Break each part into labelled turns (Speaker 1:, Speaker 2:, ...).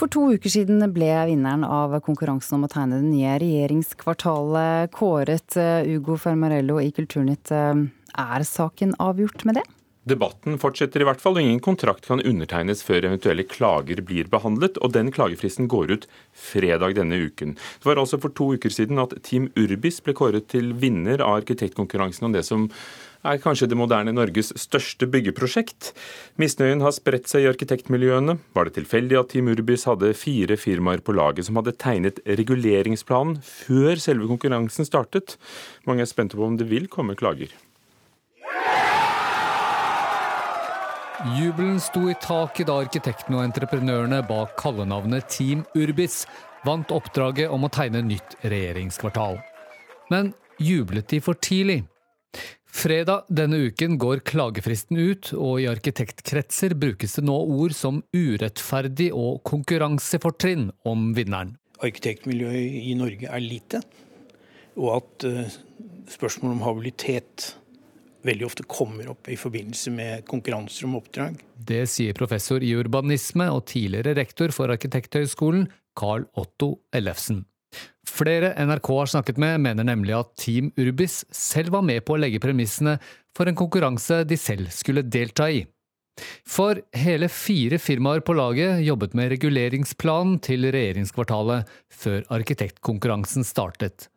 Speaker 1: For to uker siden ble vinneren av konkurransen om å tegne det nye regjeringskvartalet kåret. Ugo Fermarello i Kulturnytt, er saken avgjort med det?
Speaker 2: Debatten fortsetter i hvert fall, og ingen kontrakt kan undertegnes før eventuelle klager blir behandlet, og den klagefristen går ut fredag denne uken. Det var altså for to uker siden at Team Urbis ble kåret til vinner av arkitektkonkurransen om det som er kanskje det moderne Norges største byggeprosjekt. Misnøyen har spredt seg i arkitektmiljøene. Var det tilfeldig at Team Urbis hadde fire firmaer på laget som hadde tegnet reguleringsplanen før selve konkurransen startet? Mange er spente på om det vil komme klager.
Speaker 3: Jubelen sto i taket da arkitektene og entreprenørene bak kallenavnet Team Urbis vant oppdraget om å tegne nytt regjeringskvartal. Men jublet de for tidlig? Fredag denne uken går klagefristen ut, og i arkitektkretser brukes det nå ord som urettferdig og konkurransefortrinn om vinneren.
Speaker 4: Arkitektmiljøet i Norge er lite, og at uh, spørsmål om habilitet veldig ofte kommer opp i forbindelse med konkurranser om oppdrag.
Speaker 3: Det sier professor i urbanisme og tidligere rektor for Arkitekthøgskolen, Carl Otto Ellefsen. Flere NRK har snakket med, mener nemlig at Team Urbis selv var med på å legge premissene for en konkurranse de selv skulle delta i. For hele fire firmaer på laget jobbet med reguleringsplanen til regjeringskvartalet før arkitektkonkurransen startet.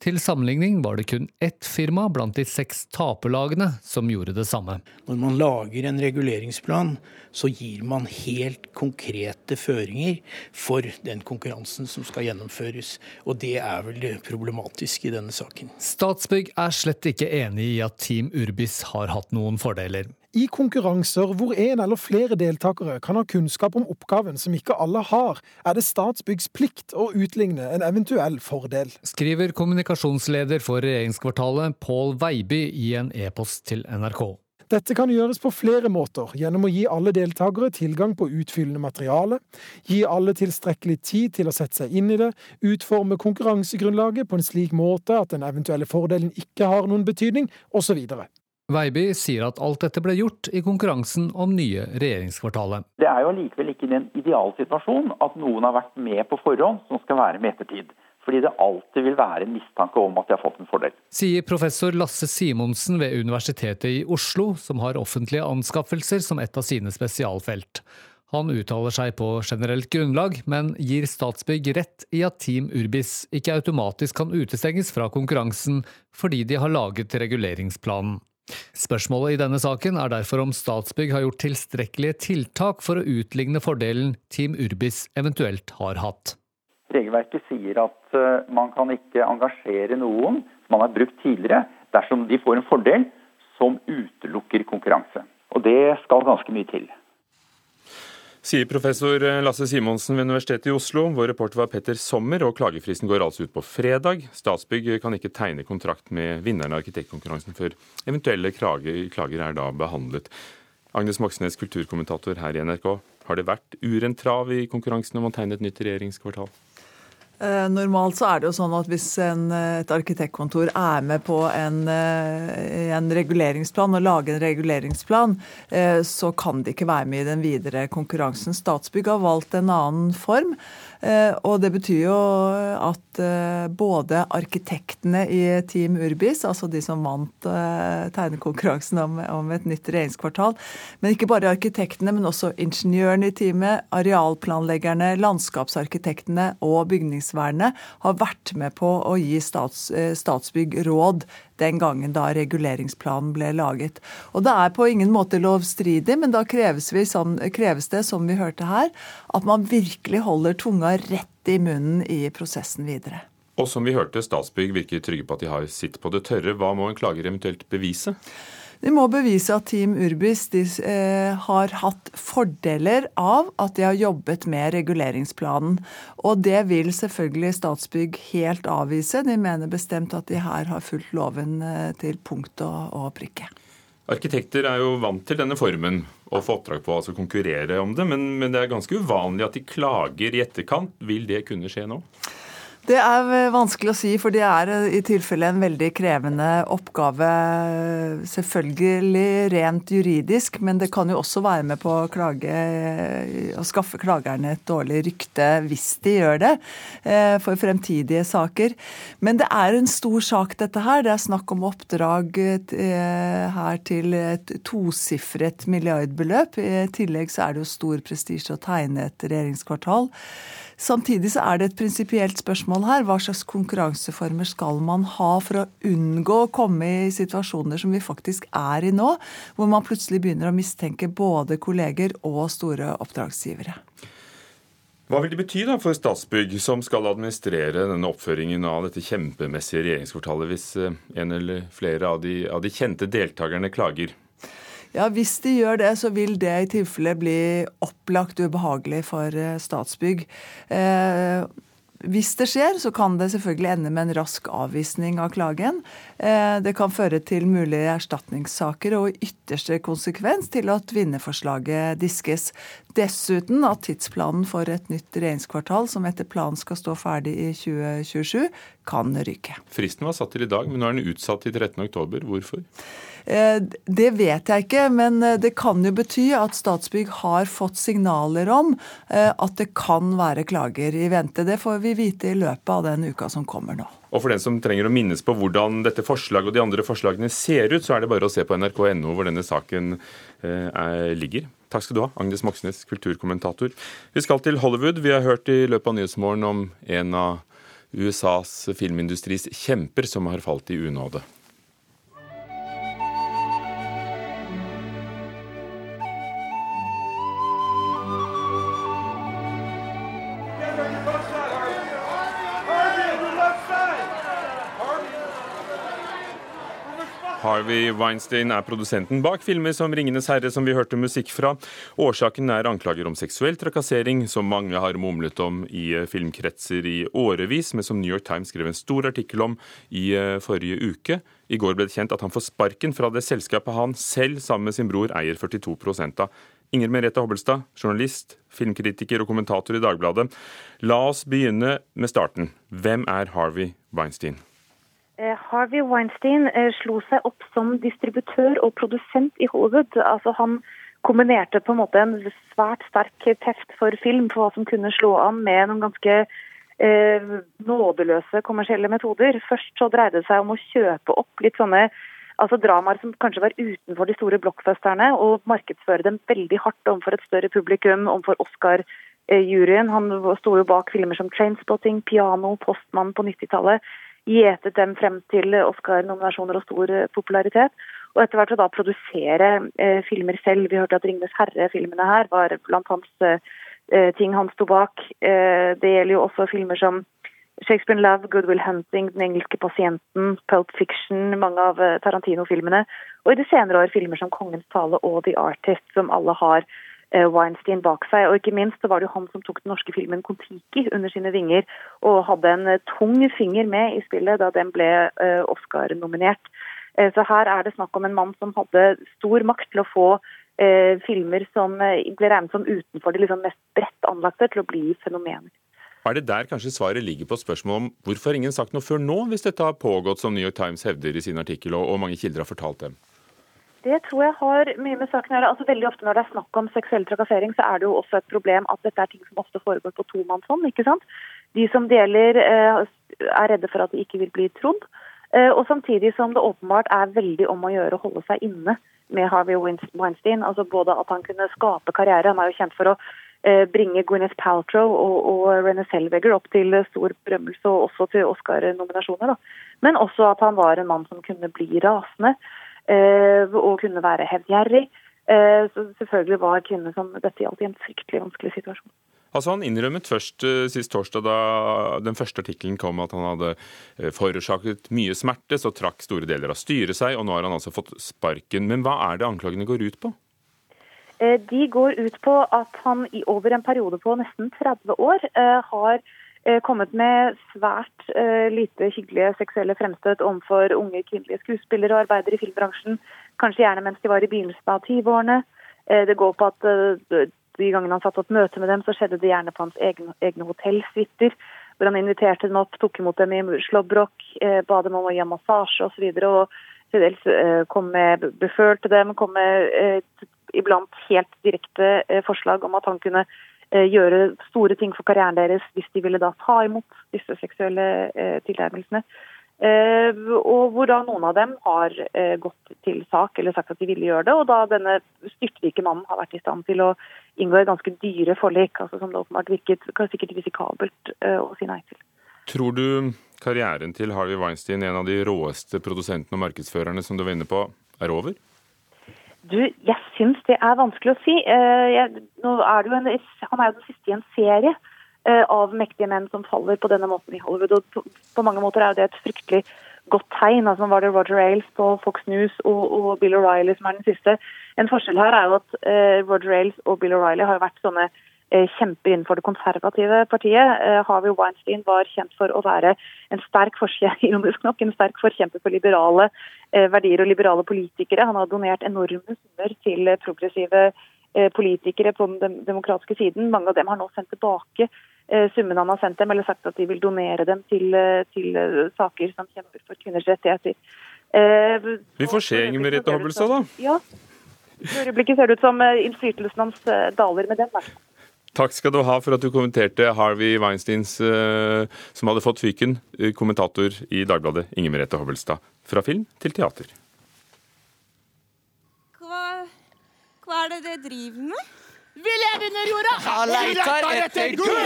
Speaker 3: Til sammenligning var det kun ett firma blant de seks taperlagene som gjorde det samme.
Speaker 4: Når man lager en reguleringsplan, så gir man helt konkrete føringer for den konkurransen som skal gjennomføres. Og det er vel det problematiske i denne saken.
Speaker 3: Statsbygg er slett ikke enig i at Team Urbis har hatt noen fordeler.
Speaker 5: I konkurranser hvor en eller flere deltakere kan ha kunnskap om oppgaven som ikke alle har, er det Statsbyggs plikt å utligne en eventuell fordel.
Speaker 3: Skriver kommunikasjonsleder for regjeringskvartalet Pål Veiby i en e-post til NRK.
Speaker 5: Dette kan gjøres på flere måter, gjennom å gi alle deltakere tilgang på utfyllende materiale, gi alle tilstrekkelig tid til å sette seg inn i det, utforme konkurransegrunnlaget på en slik måte at den eventuelle fordelen ikke har noen betydning, osv.
Speaker 3: Veiby sier at alt dette ble gjort i konkurransen om nye regjeringskvartalet.
Speaker 6: Det er jo allikevel ikke en idealsituasjon at noen har vært med på forhånd som skal være med ettertid. Fordi det alltid vil være en mistanke om at de har fått en fordel.
Speaker 3: Sier professor Lasse Simonsen ved Universitetet i Oslo, som har offentlige anskaffelser som et av sine spesialfelt. Han uttaler seg på generelt grunnlag, men gir Statsbygg rett i at Team Urbis ikke automatisk kan utestenges fra konkurransen fordi de har laget reguleringsplanen. Spørsmålet i denne saken er derfor om Statsbygg har gjort tilstrekkelige tiltak for å utligne fordelen Team Urbis eventuelt har hatt.
Speaker 6: Regelverket sier at eh, man kan ikke engasjere noen som man har brukt tidligere, dersom de får en fordel som utelukker konkurranse. Og det skal ganske mye til.
Speaker 2: Sier professor Lasse Simonsen ved Universitetet i Oslo. Vår reporter var Petter Sommer, og klagefristen går altså ut på fredag. Statsbygg kan ikke tegne kontrakt med vinneren av arkitektkonkurransen før eventuelle klager er da behandlet. Agnes Moxnes, kulturkommentator her i NRK. Har det vært urent trav i konkurransen om å tegne et nytt regjeringskvartal?
Speaker 7: Eh, normalt så er det jo sånn at hvis en, et arkitektkontor er med på en, eh, en, reguleringsplan og lager en reguleringsplan, eh, så kan de ikke være med i den videre konkurransen. Statsbygg har valgt en annen form. Eh, og det betyr jo at eh, både arkitektene i Team Urbis, altså de som vant eh, tegnekonkurransen om et nytt regjeringskvartal, men ikke bare arkitektene, men også ingeniørene i teamet, arealplanleggerne, landskapsarkitektene og bygningsvernet har vært med på å gi stats, Statsbygg råd den gangen da reguleringsplanen ble laget. Og Det er på ingen måte lovstridig, men da kreves, vi, sånn, kreves det, som vi hørte her, at man virkelig holder tunga rett i munnen i prosessen videre.
Speaker 2: Og som vi hørte, Statsbygg virker trygge på at de har sitt på det tørre. Hva må en klager eventuelt bevise?
Speaker 7: De må bevise at Team Urbis de, eh, har hatt fordeler av at de har jobbet med reguleringsplanen. Og det vil selvfølgelig Statsbygg helt avvise. De mener bestemt at de her har fulgt loven eh, til punkt og, og prikke.
Speaker 2: Arkitekter er jo vant til denne formen å få oppdrag på, altså konkurrere om det. Men, men det er ganske uvanlig at de klager i etterkant. Vil det kunne skje nå?
Speaker 7: Det er vanskelig å si, for det er i tilfelle en veldig krevende oppgave. Selvfølgelig rent juridisk, men det kan jo også være med på å klage å skaffe klagerne et dårlig rykte hvis de gjør det, eh, for fremtidige saker. Men det er en stor sak, dette her. Det er snakk om oppdrag eh, her til et tosifret milliardbeløp. I tillegg så er det jo stor prestisje å tegne et regjeringskvartal. Samtidig så er det et prinsipielt spørsmål her. Hva slags konkurranseformer skal man ha for å unngå å komme i situasjoner som vi faktisk er i nå, hvor man plutselig begynner å mistenke både kolleger og store oppdragsgivere?
Speaker 2: Hva vil det bety da for Statsbygg, som skal administrere denne oppføringen av dette kjempemessige regjeringskvartalet, hvis eh, en eller flere av de, av de kjente deltakerne klager?
Speaker 7: Ja, Hvis de gjør det, så vil det i tilfelle bli opplagt ubehagelig for eh, Statsbygg. Eh, hvis det skjer, så kan det selvfølgelig ende med en rask avvisning av klagen. Eh, det kan føre til mulige erstatningssaker og i ytterste konsekvens til at vinnerforslaget diskes. Dessuten at tidsplanen for et nytt regjeringskvartal, som etter planen skal stå ferdig i 2027, kan ryke.
Speaker 2: Fristen var satt til i dag, men nå er den utsatt til 13.10. Hvorfor?
Speaker 7: Eh, det vet jeg ikke, men eh, det kan jo bety at Statsbygg har fått signaler om eh, at det kan være klager i vente. Det får vi vite i løpet av den uka som kommer nå.
Speaker 2: Og for den som trenger å minnes på hvordan dette forslaget og de andre forslagene ser ut, så er det bare å se på nrk.no hvor denne saken er, ligger. Takk skal du ha, Agnes Moxnes, kulturkommentator. Vi skal til Hollywood. Vi har hørt i løpet av Nyhetsmorgen om en av USAs filmindustris kjemper som har falt i unåde. Harvey Weinstein er produsenten bak filmer som 'Ringenes herre', som vi hørte musikk fra. Årsaken er anklager om seksuell trakassering, som mange har mumlet om i eh, filmkretser i årevis, men som New York Times skrev en stor artikkel om i eh, forrige uke. I går ble det kjent at han får sparken fra det selskapet han selv sammen med sin bror eier 42 av. Inger Merete Hobbelstad, journalist, filmkritiker og kommentator i Dagbladet. La oss begynne med starten. Hvem er Harvey Weinstein?
Speaker 8: Eh, Harvey Weinstein eh, slo seg opp som distributør og produsent i Hollywood. Altså Han kombinerte på en måte en svært sterk teft for film for hva som kunne slå an, med noen ganske eh, nådeløse kommersielle metoder. Først så dreide det seg om å kjøpe opp litt sånne altså dramaer som kanskje var utenfor de store blockbusterne, og markedsføre dem veldig hardt overfor et større publikum, overfor Oscar-juryen. Han sto jo bak filmer som 'Trainspotting', 'Piano', 'Postmann' på 90-tallet gjetet dem frem til Oscar-nominasjoner og stor eh, popularitet. Og etter hvert å da produsere eh, filmer selv. Vi hørte at 'Ringenes herre'-filmene her var blant hans eh, eh, ting han sto bak. Eh, det gjelder jo også filmer som Shakespeare in Love, Good Will Hunting, Den engelske pasienten, Pulp Fiction, mange av eh, Tarantino-filmene. Og i de senere år filmer som Kongens tale og The Artist, som alle har Weinstein bak seg. Og ikke minst var det jo han som tok den norske filmen Kon-Tiki under sine vinger, og hadde en eh, tung finger med i spillet da den ble eh, Oscar-nominert. Så her er det snakk om en mann som hadde stor makt til å få eh, filmer som ble regnet som utenfor de liksom mest bredt anlagte, til å bli fenomener.
Speaker 2: Er det der kanskje svaret ligger på spørsmålet om hvorfor ingen sagt noe før nå, hvis dette har pågått som New York Times hevder i sin artikkel, og mange kilder har fortalt dem?
Speaker 8: Det tror jeg har mye med saken å gjøre. Altså, veldig ofte Når det er snakk om seksuell trakassering, så er det jo også et problem at dette er ting som ofte foregår på tomannshånd. ikke sant? De som deler, eh, er redde for at de ikke vil bli trodd. Eh, og samtidig som det åpenbart er veldig om å gjøre å holde seg inne med Harvey Weinstein. altså Både at han kunne skape karriere, han er jo kjent for å eh, bringe Gwyneth Paltrow og, og Renée Selveger opp til stor berømmelse og også til Oscar-nominasjoner. Men også at han var en mann som kunne bli rasende. Eh, og kunne være hevngjerrig. Eh, så selvfølgelig var kvinner som dette gjaldt i en fryktelig vanskelig situasjon.
Speaker 2: Altså Han innrømmet først uh, sist torsdag da den første artikkelen kom at han hadde forårsaket mye smerte, så trakk store deler av styret seg, og nå har han altså fått sparken. Men hva er det anklagene går ut på?
Speaker 8: De går ut på at han i over en periode på nesten 30 år har Eh, kommet med svært uh, lite hyggelige seksuelle fremstøt overfor unge kvinnelige skuespillere og arbeidere i filmbransjen. Kanskje gjerne mens de var i begynnelsen av 20-årene. Uh, det går på at de gangene han satte opp møte med dem, så skjedde det gjerne på hans egne, egne hotellsuiter. hvor han inviterte dem opp, tok imot dem i slåbrok, eh, ba dem om å gi massasje osv. Og, og til dels eh, kom med beføl dem, kom med eh, iblant helt direkte eh, forslag om at han kunne eh, gjøre store ting for karrieren deres hvis de ville da ta imot disse seksuelle eh, tilnærmelsene. Eh, og hvor da noen av dem har eh, gått til sak eller sagt at de ville gjøre det. Og da denne styrtrike mannen har vært i stand til å inngå et ganske dyre forlik, altså som det åpenbart virket sikkert risikabelt eh, å si nei til.
Speaker 2: Tror du karrieren til Harvey Weinstein, en av de råeste produsentene og markedsførerne som du var inne på, er over?
Speaker 8: Du, jeg syns det er vanskelig å si. Jeg, er en, han er jo den siste i en serie Eh, av mektige menn som faller på denne måten i Hollywood. og På, på mange måter er det et fryktelig godt tegn. altså Var det Roger Ailes på Fox News og, og Bill O'Reilly som er den siste. En forskjell her er jo at eh, Roger Ailes og Bill O'Reilly har vært sånne eh, kjemper innenfor det konservative partiet. Eh, Harvey Weinstein var kjent for å være en sterk nok, en sterk forkjemper for liberale eh, verdier og liberale politikere. Han har donert enorme summer til progressive eh, politikere på den demokratiske siden. Mange av dem har nå sendt tilbake Eh, summen han har sendt dem, eller sagt at de vil donere dem til, eh, til eh, saker som kjemper for kvinners rettigheter.
Speaker 2: Vi får se, Inger Merete Hobbelstad, da.
Speaker 8: Ja. I øyeblikket ser det ut som innflytelsen hans daler med den.
Speaker 2: Takk skal du ha for at du kommenterte Harvey Weinsteins, som hadde fått fyken, kommentator i Dagbladet, Inger Merete Hobbelstad. Fra film til teater.
Speaker 9: Hva, hva er det dere driver med?
Speaker 10: Vi lever under jorda!
Speaker 11: Ja, leiter etter gull!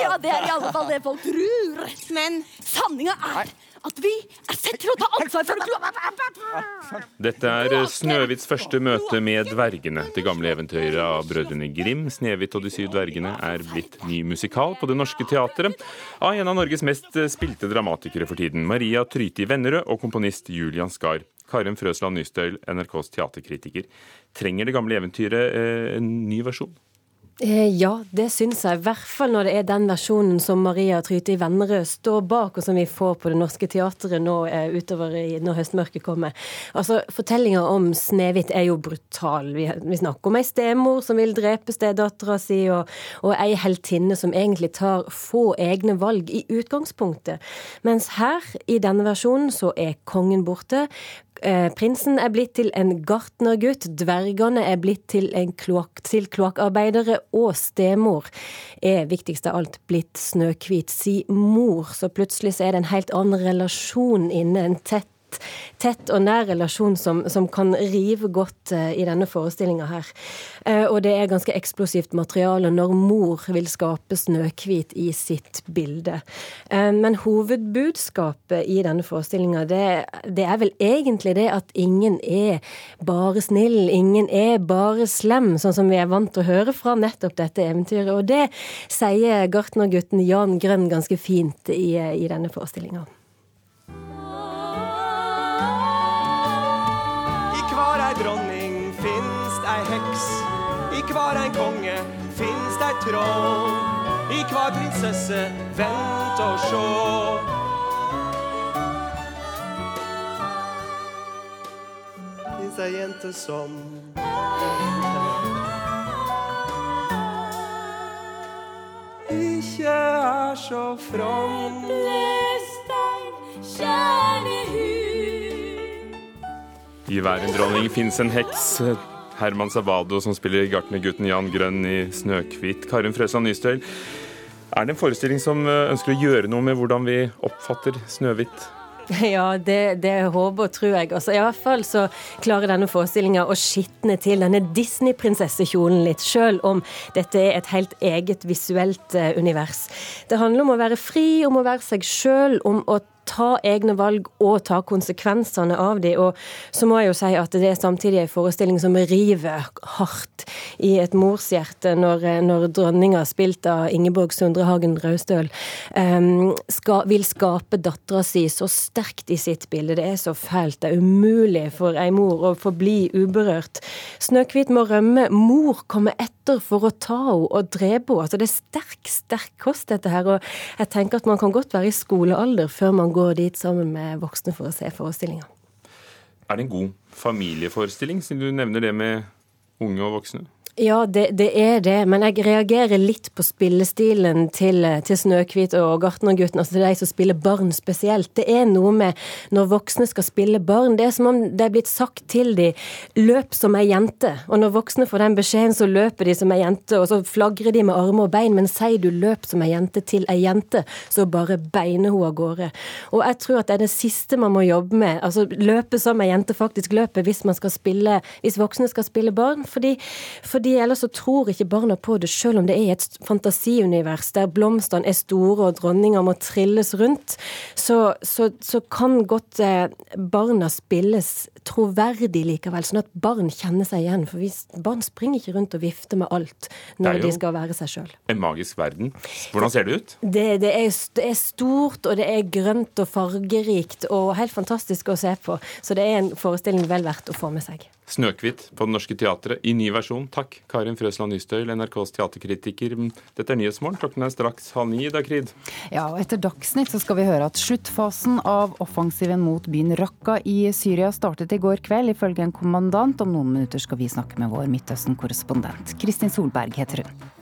Speaker 10: Ja, det er i alle fall det folk tror.
Speaker 9: Men
Speaker 10: sanninga er at vi er sett til å ta ansvar for det
Speaker 2: Dette er Snøhvits første møte med dvergene. Det gamle eventyret av brødrene Grim, Snehvit og de syv dvergene, er blitt ny musikal på Det Norske Teatret av en av Norges mest spilte dramatikere for tiden, Maria Tryti Vennerød og komponist Julian Skar. Karin Frøsland Nystøyl, NRKs teaterkritiker. Trenger det gamle eventyret eh, en ny versjon?
Speaker 12: Eh, ja, det syns jeg. I hvert fall når det er den versjonen som Maria Tryte i Vennerød står bak, og som vi får på Det Norske Teatret nå eh, utover i, når høstmørket kommer. Altså, Fortellinga om Snehvit er jo brutal. Vi, vi, snakker om ei stemor som vil drepe stedattera si, og, og ei heltinne som egentlig tar få egne valg i utgangspunktet. Mens her, i denne versjonen, så er kongen borte. Eh, prinsen er blitt til en gartnergutt, dvergene er blitt til, kloak, til kloakkarbeidere, og stemor er viktigst av alt blitt Snøhvit si mor. Så plutselig så er det en helt annen relasjon inne, en tett tett og nær relasjon som, som kan rive godt uh, i denne forestillinga her. Uh, og det er ganske eksplosivt materiale når mor vil skape Snøhvit i sitt bilde. Uh, men hovedbudskapet i denne forestillinga, det, det, er vel egentlig det at ingen er bare snill, ingen er bare slem, sånn som vi er vant til å høre fra nettopp dette eventyret. Og det sier gartnergutten Jan Grønn ganske fint i, i denne forestillinga.
Speaker 13: Hver ein konge finst ei troll. I hver prinsesse vent og sjå. Finst ei jente som Ikke er så from.
Speaker 2: I hver en dronning fins en heks. Herman Savado som spiller gartnergutten Jan Grønn i 'Snøhvit'. Karin Frøsland Nystøyl, er det en forestilling som eh, ønsker å gjøre noe med hvordan vi oppfatter Snøhvit?
Speaker 12: Ja, det, det håper og tror jeg. Altså, I hvert fall så klarer denne forestillinga å skitne til denne Disney-prinsessekjolen litt, sjøl om dette er et helt eget visuelt uh, univers. Det handler om å være fri, om å være seg sjøl, om å ta egne valg og ta konsekvensene av de. Og så må jeg jo si at det er samtidig en forestilling som river hardt i et morshjerte når, når dronninga, spilt av Ingeborg Sundrehagen Raustøl, um, skal, vil skape dattera si så sterkt i sitt bilde. Det er så fælt. Det er umulig for ei mor å forbli uberørt. Snøhvit må rømme. Mor kommer etter for å ta henne og drepe henne. Altså, det er sterk, sterk kost, dette her. Og jeg tenker at man kan godt være i skolealder før man går går dit sammen med voksne for å se forestillinga.
Speaker 2: Er det en god familieforestilling, siden du nevner det med unge og voksne?
Speaker 12: Ja, det, det, er det, men jeg reagerer litt på spillestilen til, til Snøhvit og Gartnergutten, altså til de som spiller barn spesielt. Det er noe med når voksne skal spille barn, det er som om det er blitt sagt til dem løp som ei jente. Og når voksne får den beskjeden, så løper de som ei jente, og så flagrer de med armer og bein, men sier du løp som ei jente til ei jente, så bare beiner hun av gårde. Og jeg tror at det er det siste man må jobbe med, altså løpe som ei jente faktisk løper hvis man skal spille, hvis voksne skal spille barn. fordi, fordi fordi ellers så tror ikke barna på det, selv om det er et fantasiunivers der blomstene er store og dronninger må trilles rundt. Så, så, så kan godt eh, barna spilles troverdig likevel, sånn at barn kjenner seg igjen. For vi, barn springer ikke rundt og vifter med alt når de skal være seg sjøl.
Speaker 2: En magisk verden. Hvordan ser det ut?
Speaker 12: Det, det, er, det, er, stort, og det er grønt og fargerikt og helt fantastisk å se på. Så det er en forestilling vel verdt å få med seg.
Speaker 2: 'Snøhvit' på Det Norske Teatret i ny versjon. Takk, Karin Frøsland Nystøyl, NRKs teaterkritiker. Dette er Nyhetsmorgen. Klokken er straks halv ni, Dagrid.
Speaker 1: Ja, og etter Dagsnytt så skal vi høre at sluttfasen av offensiven mot byen Raqqa i Syria startet i går kveld, ifølge en kommandant. Om noen minutter skal vi snakke med vår Midtøsten-korrespondent. Kristin Solberg heter hun.